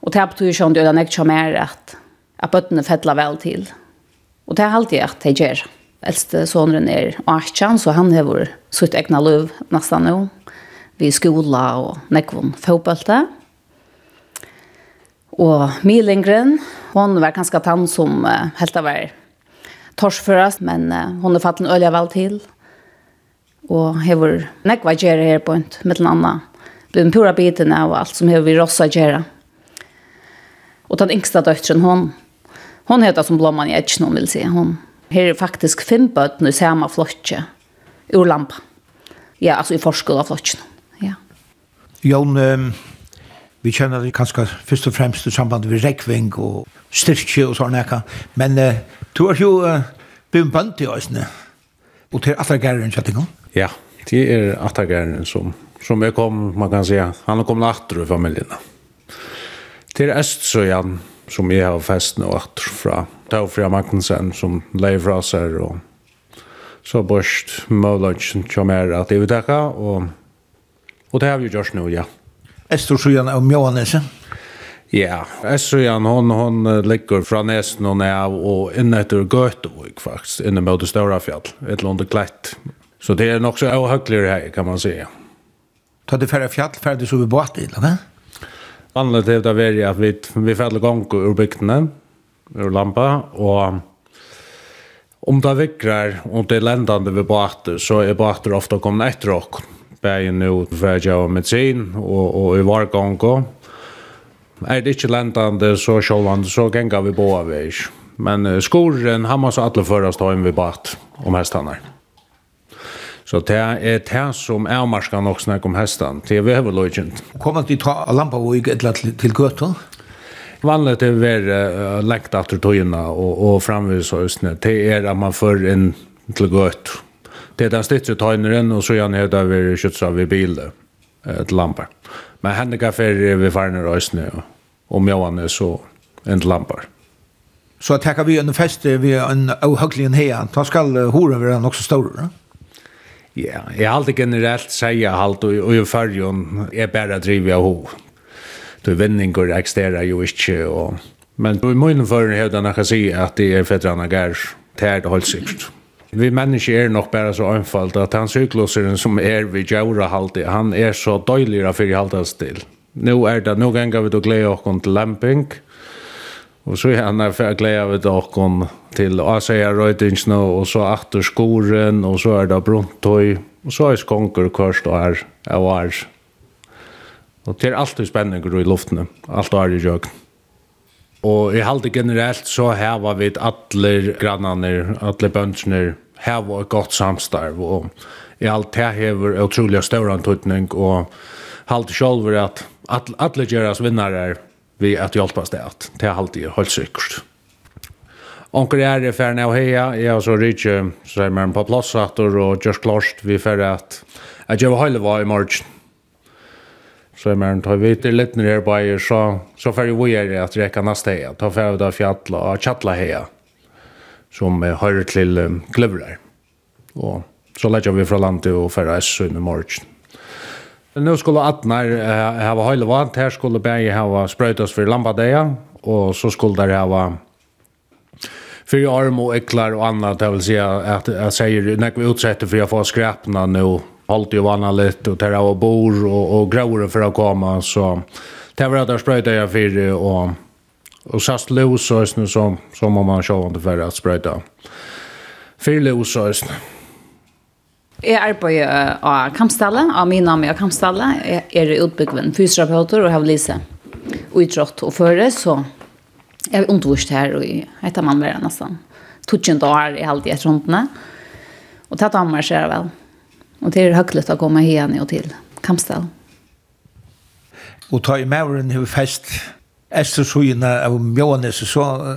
Og det betyr sånn det er nekvar mer at, at bøttene fettler vel til. Og det er alltid at jeg gjør. Eldste sonen er Archan, så han har vært sutt egna liv nesten nå. Vi skola og nekvun fotbollte. Og Milengren, hon var ganska tann som uh, helt av var torsførast, men uh, hon er fatten øyla vel til. Og hever nekva gjerra her på en, mitt anna. Blir den pura biten av alt som hever vi rossa gjerra. Og den yngsta døttren, hon, hon heter som blomman i etjen, hon vil si. Hon, her er faktisk fem bøtten i samme flotje, ur lampa. Ja, altså i forskjell av flotjen. Ja. Jon, um Vi kjenner det kanskje først og fremst i samband med rekving og styrke og sånne ekka. Men uh, du har jo uh, begynt bønt i øsene. Og til attergæren kjettinga? Ja, det er attergæren som, som jeg kom, man kan si, han har kommet atter i familien. Til Østsøyan, som jeg har fest nå atter fra Taufria Magnussen, som leier fra seg, og så børst Møvlønsen kommer at jeg vil takke, og, og det har vi gjort nå, ja. Ja. Estorsjøen og Mjøanese. Ja, Estorsjøen, hon, hon ligger fra Nesen og av og inne etter Gøtevik, faktisk, inne mot det større fjall, et eller annet klett. Så det er nok så avhøkligere her, kan man si. Ta det færre fjall, færre så vi båt i, eller? Annet til det er at vi, vi færre gong ur bygdene, ur lampa, og om det vikrar, om det er lendande vi båter, så er båter ofte kommet etter åkken bæði nú verja og medicin og, og i vargånga. Er det ikke lendande så sjålande, så gengar vi båa ikke. Men uh, skoren hammas og alle førast inn vi bakt om hestanar. Så det er det som er marska nok snakk om hestan. Det er vi hever lojkjent. Kommer de ta lampa og ikke etla til gøtta? Vanligt er vi uh, lengt etter tøyina og, og framvis og Det er at man får inn til gøtta Det är den stittre tajneren och så gärna är det kjøtsa vi vid bil ett lampa. Men henne kaffer vi farnar oss nu og, jag är så en lampa. Så att vi en fest vi en ohygglig här. Ta ska horen vara den också stor. Ja? Ja, jag har alltid generellt säga halt och och i er är bara driva ho. Då vändning går extera ju inte och men i munnen för hur den kan se att det är för att han tärd och hållsikt. Vi människor är nog bare så anfalt at han sykloseren som är vid gjøre haltig, han är så dåligare för i haltas til. Nu är det, nå ganger vi då glede och til Lamping. Och så är han där för glädja vi då till Asaja Röjtingsnö och så Achter Skoren och så är det bruntøy, Och så är skonger kvarst och är, är, är. Och det är alltid spännande i luften, allt är i jøkken. Og i halde generelt så heva vi allir grannarnir, allir bøndskner, heva et godt samstarv, og i alt det hever utrolig større antutning, og halde sjolver at alle allir gjeras vinnare vi at hjelpas det, at det halde jeg helt sikkert. Onker er i ferne og heia, jeg har så rydde, så er man på plass og just klarst vi færre at jeg gjør høylevar i morgen. Så jag menar, tar vi till lite ner bara så, så får vi göra att räcka nästa här. Ta för att fjalla och tjattla här. Som hör till um, klövrar. Och så lägger vi från landet och färra S7 i morgon. Nu skulle Atnar uh, ha hela vant. Här skulle Berge ha spröjtas för lampadeja. Och så skulle det ha för arm och äcklar och annat. Det vill säga att jag säger när vi utsätter för att få skräpna nu allt ju vanna lite och terra och bor och och gråre för att komma så det var att jag spröjta jag för och och sast los och nu som som om man kör inte för att spröjta. För los och Jeg arbeider av kampstallet, av min navn er kampstallet. Jeg er utbyggven fysioterapeuter og har lise utrått og føre, så jeg er undervist her, og jeg tar man bare nesten. Tutsjent år i halvt i et rundene. Og tatt av meg selv vel. Och det är högligt att komma igjen och till Kampstall. Och ta i mävren hur fest efter sjöna av mjönes så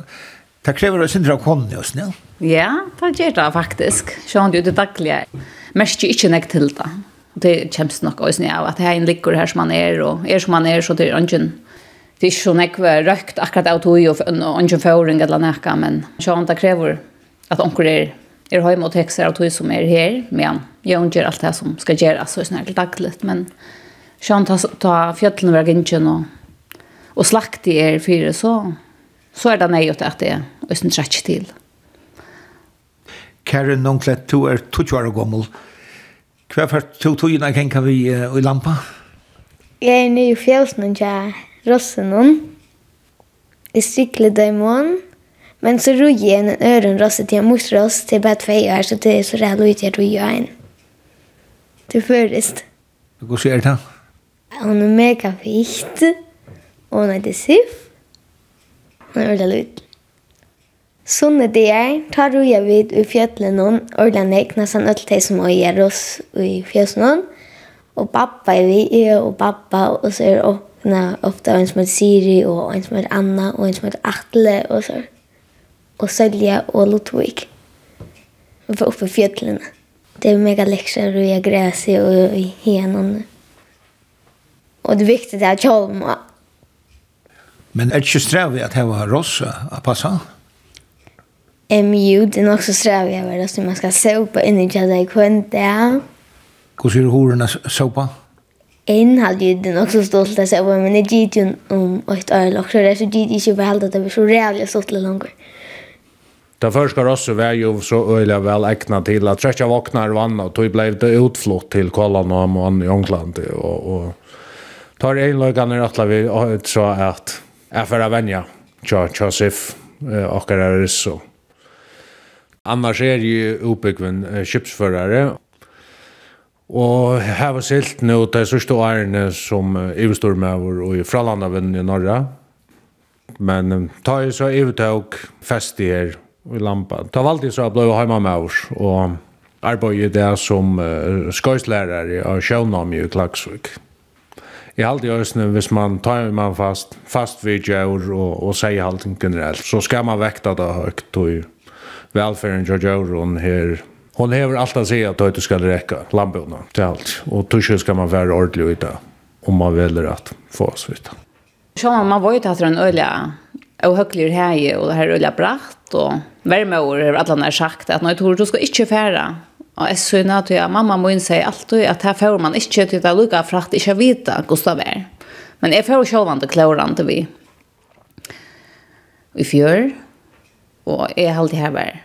det kräver det sindra konen just nu. Ja, det gör det faktiskt. Sjön det dagliga. Mest ikke nek til det. Det kommer nok også, nu att det en ligger här som man är och är som man är så det är ingen det är så nek røkt akkurat av tog og ingen føring eller näka men sjön det kräver att onker er er hemma och textar av tog som er her, men jeg gör alt det som skal gjøre, så er snart daglig. men sånn ta ta fjøtlene vägen inte og, og slakt i er fire, så så er det nej at det er sen trätt til. Karen Nonklet du er 20 år gammel. Hva for to togene kan kan vi uh, i lampa? Jeg er nye fjølsen og jeg er rossen. Jeg strikler dem Men så roi jeg en øren röst til en mors röst till bara två öar så det er så rädd ut jag rojer en. Det først. Hva sier ser det Hun er mega fikt. Og hun er heter Sif. Hon är ordentlig ut. Sånne det er, tar jeg vid i fjötlen hon, ordentlig nek, nesten alt det som øyer oss i fjøsen noen. Og pappa er vi, jeg og pappa, og så er det ofte en som heter Siri, og en som heter Anna, og en som heter Atle, og så er og Sølje og Ludvig. Vi var oppe i fjellene. Det var mega lekser og jeg gräser og i henen. Og det viktiga er at jeg Men er det ikke strevet at det var rossa å passe? Um, jo, det er nok så strevet jeg var rossa. Man skal sopa inn i kjøttet i kvente. Hvordan er du horene sopa? En hade ju den också stolt att säga, men det gick ju om ett år långt, så det gick ju inte bara helt att det var så rävligt stolt långt. Det första rosset var jo så öliga väl ägna till att träcka vaknar vann och då blev det utflott till og och i Ångland och, och tar en lögan rett alla vi så att jeg får vänja tja, tja sif och är så. Annars är ju uppbyggven skipsförare Og her var silt nå til sørste årene som Ivestormøver og i Fralandavinnen i Norra. Men ta i så ivetøk fest i her i Lampa. Ta valgt så blev jag hemma med oss och arbetade det som uh, skojslärare av Sjönami i Klagsvik. Jeg halte i ösnen hvis man tar man fast fast vid djur og, og sier allting generelt, så skal man vekta det høyt, högt velferden til gör djuren her Hon hever allt att säga att du ska räcka lamporna till allt. Och tuschen ska man vara ordentlig ut om man väljer att få oss ut. Så man var ju att den öliga og höglir här och det här rullar bratt och värmeår har alla när sagt att nej tror du ska inte färra och är synd att jag mamma må inte säga alltid att här får man inte till att lukka för inte vita Gustav är men jag får själv inte klara inte vi i fjör och är alltid här var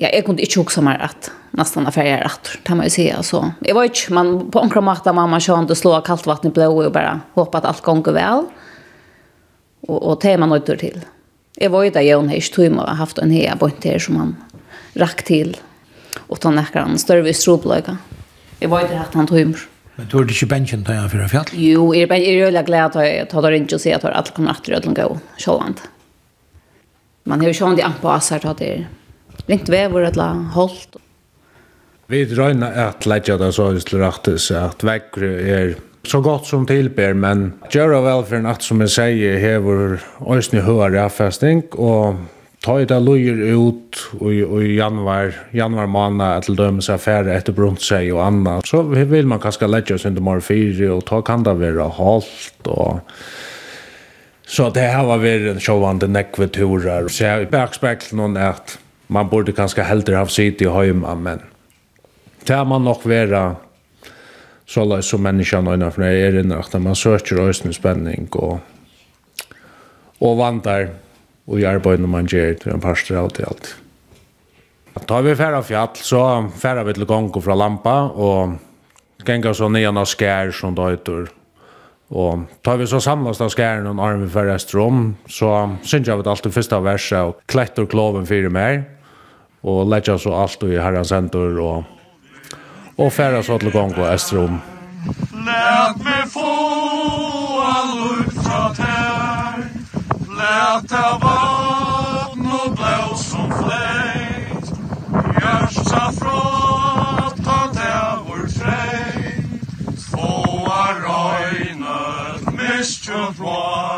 Ja, jag kunde inte meg mer att nästan affärer att det man ju si. så. Jeg vet inte, man på omkring mamma kör inte slå kaldt vatten i blå og bara håper att allt går väl. Og, og det er man nøyder til. Jeg var jo da jeg ikke tog med å ha haft en hea bort her som han rakk til. Og ta nekker han større strobløyga. Jeg var jo da hatt han tog med. Men du er ikke bensjen til han for å fjall? Jo, jeg er er jo glad at jeg tar det ikke og sier at alt kommer etter å gå sjålant. Man har jo sjålant i ampa og asser til at det er ringt vever eller holdt. Vi drøyner at leggja det så hvis det rettes at vekker er så gott som tilber, men göra velferden at som jeg säger hever ösni höra avfesting och ta i det lojer ut och i januar januar måned till dømes affære efter brunt sig och annet, så vill man kanskje lägga oss under morgen fire och ta kan det være holdt och så det har var väl en showande nekveturer så jeg bakspekler någon at man borde kanske hellre ha sitt i hemma men det man nog vara så alla som människan och när det är inne att man söker ösnen spänning och och vandrar och gör på man ger till en pastor allt i allt. Ta vi färra fjall så färra vi till och från Lampa och gänga så nya av skär som då heter. Och tar vi så samlas av skären och armen för restrom så syns jag vet allt det första verset och klättor kloven fyra mer och lägger så allt i herrans händer och og færa så til gong og estrom. Læt meg få all ut fra tær, læt av vatten og blå som fleit, hjärsta frottan där vår freit, tvåa röjnet misstjönt var.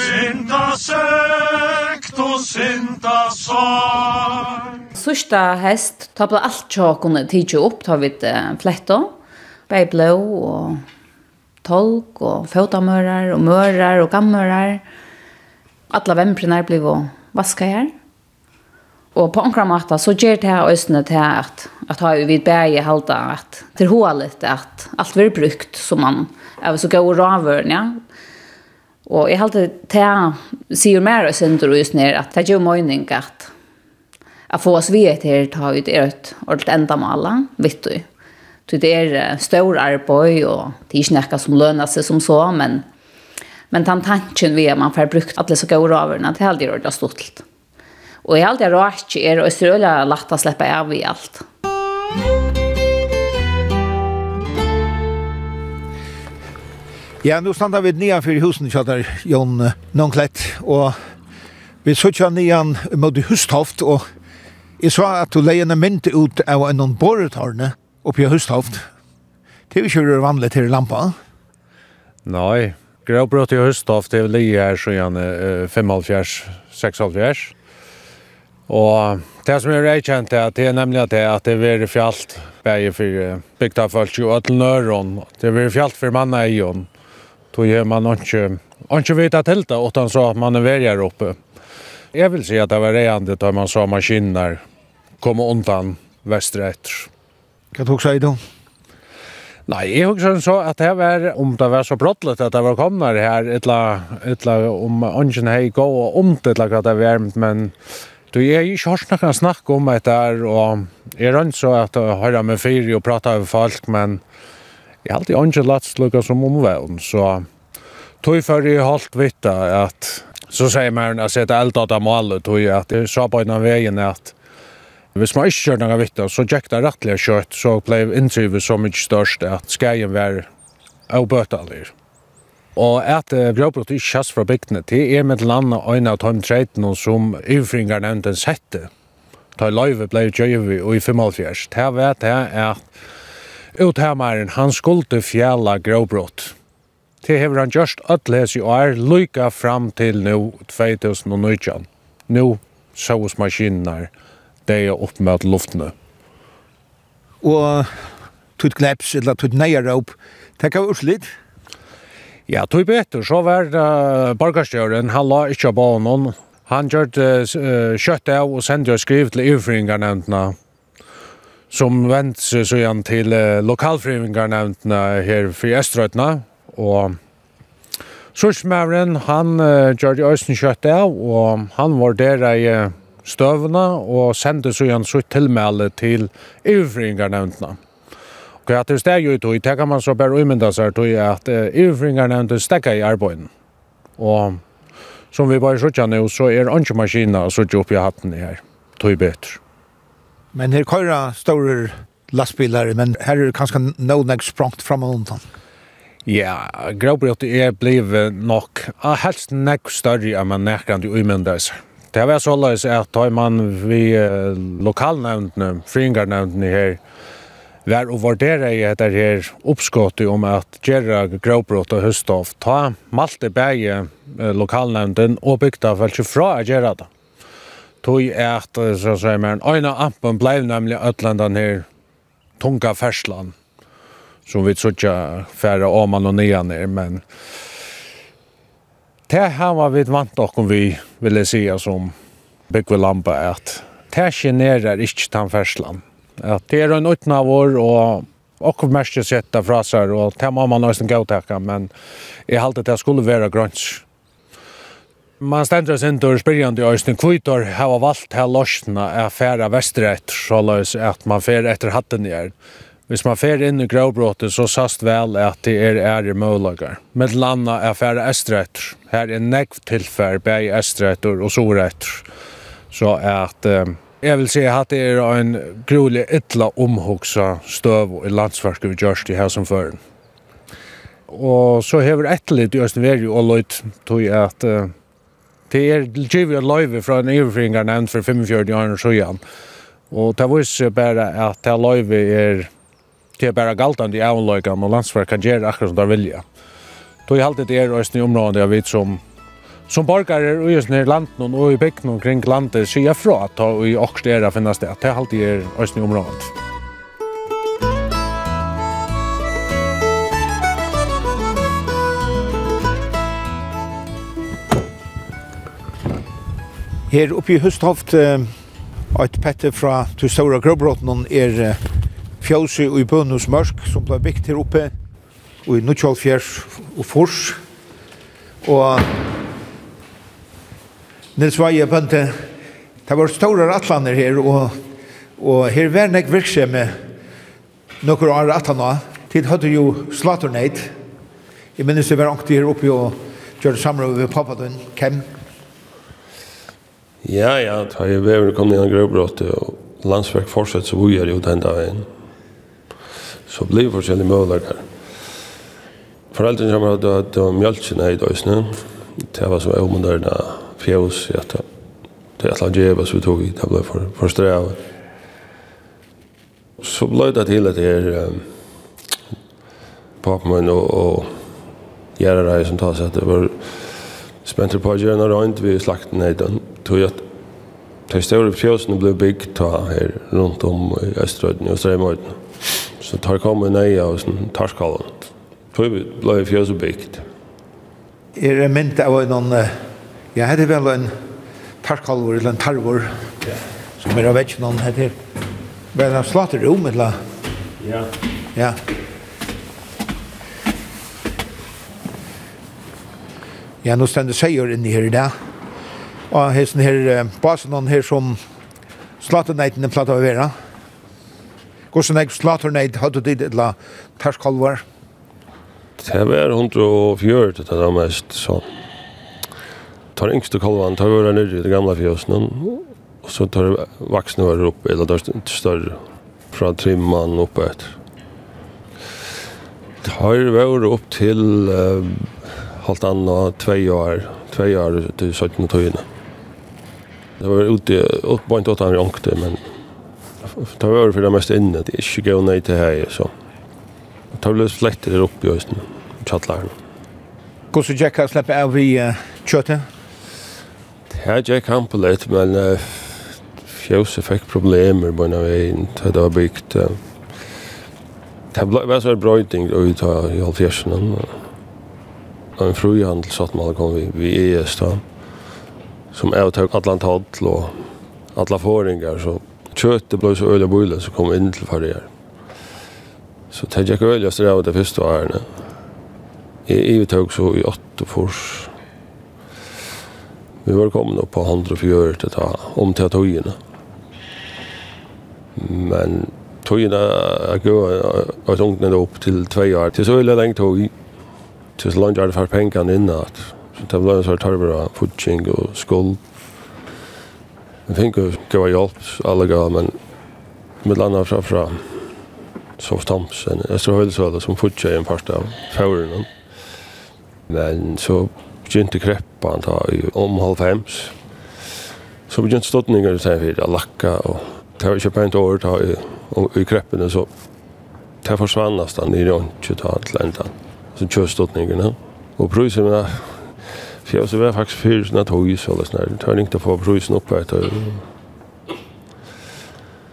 Synda søkt og synda sår. Sørsta hest, ta på alt tjåkene tidsi opp, ta vidt fletta. Bei blå og tolk og fotamører og mørar og gammørar. Alla vemprene blir å vaska her. Og på ankra måte så gjør det her østene til at, at har vi vidt bæge halda at til hålet at alt blir brukt som man er så gode ravøren, ja Og jeg halte til sier mer og synder just ned at det er jo mening at at få oss vidt her ta ut er et ordentlig enda male, vet du. Så det er stor arbeid og det er ikke noe som lønner seg som så, men men den tanken vi at man får brukt alle så gode raverne, det er aldri ordentlig stolt. Og jeg halte rart er og så er det lagt å slippe av i alt. Musikk Ja, nu standa vi nian fyrir husen kjallar Jon Nonklett, og vi sutja nian mot Hustoft, og jeg sa at du leie en mynd ut av en noen borretarne oppi Hustoft. Det er jo ikke vanlig til lampa. Nei, gråbrott i Hustoft er leie her siden 75-76. Og det som er reikjent er at det er nemlig at det, at det er fjallt bæg for bygda folk i Ødelnøren. Det er fjallt for manna i Ødelnøren Då är man inte inte vet att helt utan så att man är väljer uppe. Jag vill säga att det var reande då man sa maskiner kommer undan västerut. Kan du säga då? Nei, jeg husker så at det var, om det var så brottlet at det var kommet her, etla, etla, om ønsken hei gå og omt etla hva det var, men du, er ikke hørt noen snakk om det der, og jeg rønt så at jeg hører med fyri og prater med folk, men jeg har alltid ikke latt slukka som omvævn, så tog for jeg holdt vitta at så sier man at jeg setter elda av målet, tog jeg at jeg sa på en av veien at Hvis man ikke kjør noe vitt, så gikk det rettelig kjøtt, så ble inntrivet så mye størst at skreien var avbøtelig. Og at uh, gråbrott ikke kjøst fra bygdene, det er med landa øyne av Tom Treiten som ivringer nevnte en sette. Da løyve ble gjøyve og i 55. Det vet jeg at Uthæmaren han skulle fjæla gråbrott. Det hever han gjørst ødeles i år, lykka fram til nu 2019. Nu sås maskiner, det er opp med luftene. Og tut gleps, eller tut neierop, det kan urslit? Ja, tog betur, så var uh, borgarstjøren, han la ikke av banen, han gjør det uh, kjøtt av og sendte og skriv til iverfringarnevntene, som vent seg så igjen til eh, lokalfrivingarnevntene her for Österötna Og Sursmævren, han uh, gjør det øyne kjøtt av, og han var der i støvene, og sendte så igjen sitt tilmelde til ivringarnevntene. Og at det steg jo i tog, det kan man så bare umynda seg tog at EU-fringarnevnte stegget i arbeiden. Og som vi bare sier nå, så er ikke maskiner som sier i hatten her, tog bedre. Men her køyra store lastbilar, men her er det kanskje noen jeg sprangt fram og undan. Ja, gråbrøtt er blevet nok helst nek større enn man nekrande umyndes. Det var såleis at da man vi lokalnevntene, fringarnevntene her, var å vurdere i etter her oppskottet om at gjerra gråbrott og høstoff, ta malte bæge lokalnevnten og bygda vel ikke fra å gjerra det tog at, så sier man, øyne ampen blei nemlig Øtlandan her tunga ferslan, som vi trodde færre åman og nian er, men det här var vi vant om vi ville säga som Bygve Lampa, at det är inte den ferslan. att det är en utna vår, och okkom mest sätta frasar, och det må man nesten gautakka, men jeg att det skulle vara grönt Man stendur sindur spyrjandi Øystein Kvitor hava valgt her losna er færa så såleis at man fer etter hatten i Hvis man fer inn i gråbrotet så sast vel at det er ære mølagar. Med landa er færa estrett. Her er nekv tilfær, bei estretter og soretter. Så at eh, Jeg vil si at det er en grulig ytla omhugsa støv i landsverket vi gjørst i her som føren. Og så hever etterlitt i Østenveri og løyt tog at uh, Det er givet et løyve fra en overfringer nevnt for 45 år og siden. Og det viser bare at det løyve er det er bare galtande i avløygan og landsverk kan gjøre akkurat som det vilja. Då er alltid det er også i området jeg vet som som borgare og just nere landen og i bygden omkring landet sier fra at det i okst er finnes det. Det er alltid er også i området. Her oppe i Høsthoft, et pette fra til Stora Grøbrotten er fjøse og i Bønus Mørk, som ble bygd her oppe, og i Nuttjolfjers og Fors. Og Nils Veie Bønte, det var store rattlander her, og, og her var nek virksomme noen av rattlander. Tid hadde jo slatterneit. Jeg minnes det var ångte her oppe og gjør det samme med pappa din, Ja, ja, da jeg vever inn i grøvbrottet, og landsverk fortsatt så vi er jo den dagen. Så blir det forskjellige møller Foreldrene kommer til at det var mjølkene i døsene. Det var så omoderne fjøs i at det er et alt djeva som vi tog i, det ble for, for strevet. Så ble det til at det er um, papen og, og gjerrere som tar seg at det var spent på å gjøre noe rønt ved slakten i døgnet tog att ta stora fjøsene blev byggt ta her rundt om i Østrøyden og Streimøyden. Så tar kom en øye av sånn tarskallen. Tog ble fjøsene byggt. Er det mynt av noen, ja, her er vel en tarskalver eller en tarvor, som er av vekk noen heter. Men han slater rom, eller? Ja. Ja. Ja, nå stender seier inni her i dag. Ja. Og hesten her, basen han her som slaterneiten er platt av vera. Hvordan slatter slaterneit hadde du dit etla tarskalvar. Det var 104 til det mest, så. Tar yngste kalvan, tar vi nere i det gamla fjøsene, og så tar vaksne var oppe, eller tar større, fra trimman oppe etter. Tar vi opp til uh, halvt anna, tvei år, tvei år til 17 tøyene. Det var ute, upp på inte åt han rankte, men det var över för det mest inne. Det är inte gå nej till här, så. Det var löst flätter där uppe i östen, tjattlar. Går så Jack har släppa av i köttet? Ja, Jack han på litt, men uh, Josef fick problemer på en av veien vi hade byggt. Uh, det ble var så en bröjting ut i halvfjärsen. Og en fruhandel satt att man kom vi, vi är just som er tog alla tall och alla föringar så kjøttet blev så øyla bøyla så kom inn til farger Så tänkte jag öliga så det var det första åren. Jag tog så i åtta fors. Vi var kommande på 104 til ta om til tojerna. Men tojerna gå och sånt ner upp till 2 år. Det så öliga länge tog. Tills långt jag hade fått pengarna innan det var så tarver av futsing og skuld. Jeg fikk jo gav hjelp, alle gav, men med landa fra fra Softhams, en Østerhøylesvalg som futsing en part av fjorden. Men så begynte kreppan ta i om halv hems. Så begynte ståndninger til fyrir, lakka og det var ikke pent år ta i, i kreppene, så det forsvann nesten i røntgen ta til enda. Så kjøståndningene. Og prøysen med Så jag så var faktiskt för såna tog så Det var Tar å få prisen oppe etter. du.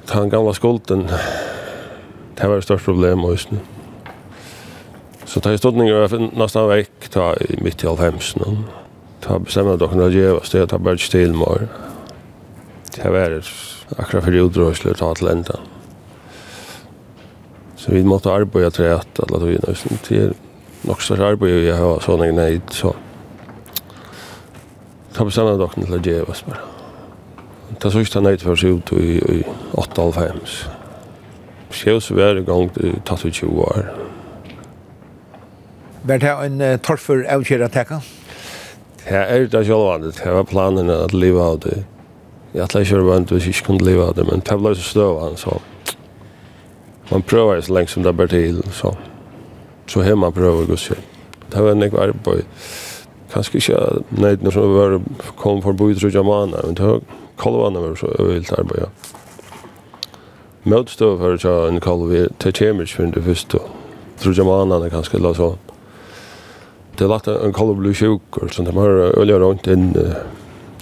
Han gamla skulden. Det var ett stort problem och nu. Så tar jag ståndning över nesten vekk ta i midt i halvhemsen. Ta bestämma att kunna ge oss det ta bara till mer. Det var det akkurat för utrustning ta til enda. Så vi måtte arbeide til at alle tog in. Det er nok større arbeid jag har sådana grejer så ta på samme dagen til å gjøre oss bare. Det så ikke han nøyde for seg ut i 8,5. Sjøs var i gang i 20 år. Var det en torfer avkjøret teka? Det er det sjølvande. Det var planen at livet av det. Jeg ætla ikke å hvis jeg ikke kunne livet av det, men det ble så støvann, så man prøver så lenge som det blir til, så så har hemma prøver seg. Det var en ikke arbeid kanskje ikke nøyden som var kom for boi trudja maner, men det kolvane var så øyelt arbeid, ja. Møtstå for tja en kolv er til kjemisk for det første, trudja manerne kanskje la sånn. Det er lagt en kolv blir sjuk, så de har øyelig rundt inn,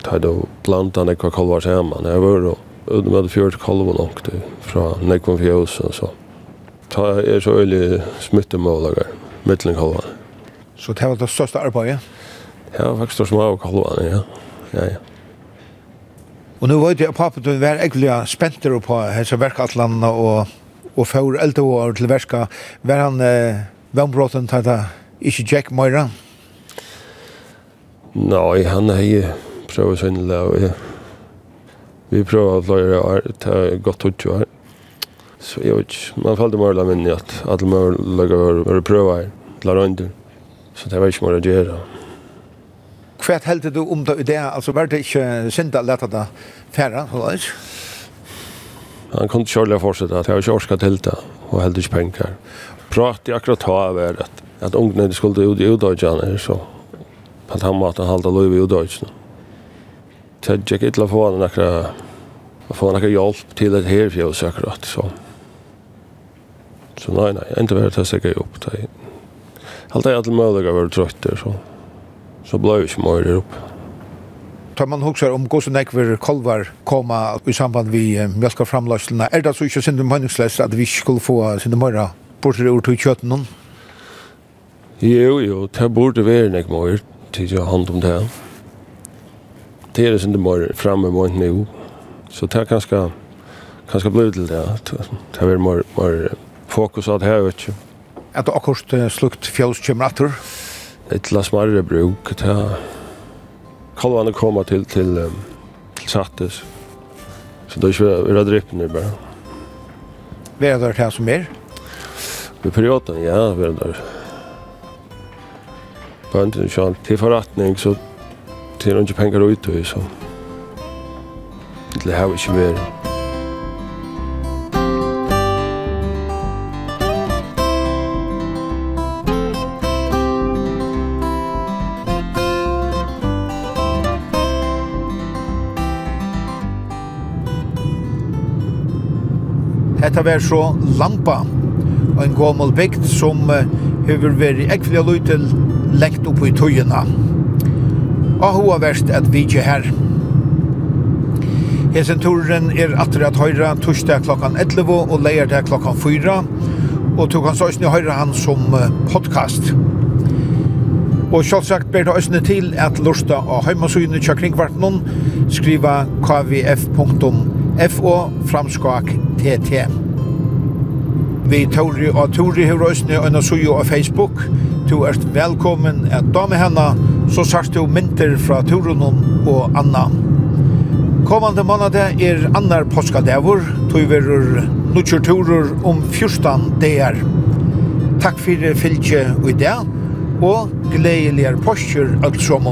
ta da blant annet hva kolv var sammen, jeg var og ut med fjørt kolv og langt fra nekvom fjøs og så. Ta er så øyelig smittemålager, mittling kolvane. Så det var det største arbeidet? Ja, faktisk det små og kalvane, ja. Ja, ja. Og nu vet jeg at pappa du var egentlig spenter på hese verkatlandene og, og for eldre år til verska. Var han eh, vannbråten til det ikke Jack Moira? Nei, han er jo prøver sånn og jeg. Vi prøver at løyre år til godt ut jo her. Så jeg vet ikke, man falt i morgen minne at alle må løyre å prøve her til å Så det var ikke mer å gjøre. Hva heldte du om det i det? Altså, var det ikke synd å lete det færre? Eller? Han kunne ikke kjørlig fortsette at jeg ikke orsket til det, og heldte ikke penger. Prat i akkurat ta av er at, at ungene skulle ut i udøyene, så på den måten halte lov i udøyene. Så jeg gikk ikke til å få han akkurat å få han akkurat hjelp til et herfjøs akkurat, så. Så nei, nei, jeg ikke vært til å stikke opp. Jeg halte jeg alle mulige var trøtter, så så blev vi ikke mer der oppe. Tar man huxar om gås og nekver kolvar koma i samband vi mjölka framlöslarna. Er det så ikke synd meningslöst at vi skulle få sin morra bort ur till köttet någon? Jo, jo, det borde være nek mer til jeg hand om det. Det er det inte mer framme mot nu. Så det er kanske kanske blir til det. Det er mer mer fokus att her, vet du. ju. det akkurat slukt fjälls kommer attor et la smarre bruk ta kalvan koma til til um, til sattes. Så då kör vi rödripp nu bara. Vi är där här som är? Vi perioden ja vi är där. På en sån till förrättning så till inte pengar ut och så. Det här är inte mer. hetta vær så lampa og en gammel bygd som uh, hefur veri ekvelig løytil lengt upp i tøyina. Og hoa verst at vi ikke her. Hesen turen er atter at høyra torsdag klokkan 11 og leier til klokkan 4 og tog han søysni høyra han som podcast. Og sjálfsagt ber det òsne til at lusta av heimasynet kja kringvartnum skriva kvf.com FO Framskak TT. Vi Tori og Tori har røysene og sujo av Facebook. Du er velkommen at dame henne, så sagt du mynter fra Torunen og Anna. Kommande måned er annar påskadevor, tog verur nutjer turur om 14 dagar. Takk fyrir fylgje og i dag, og gledeligere postur alt som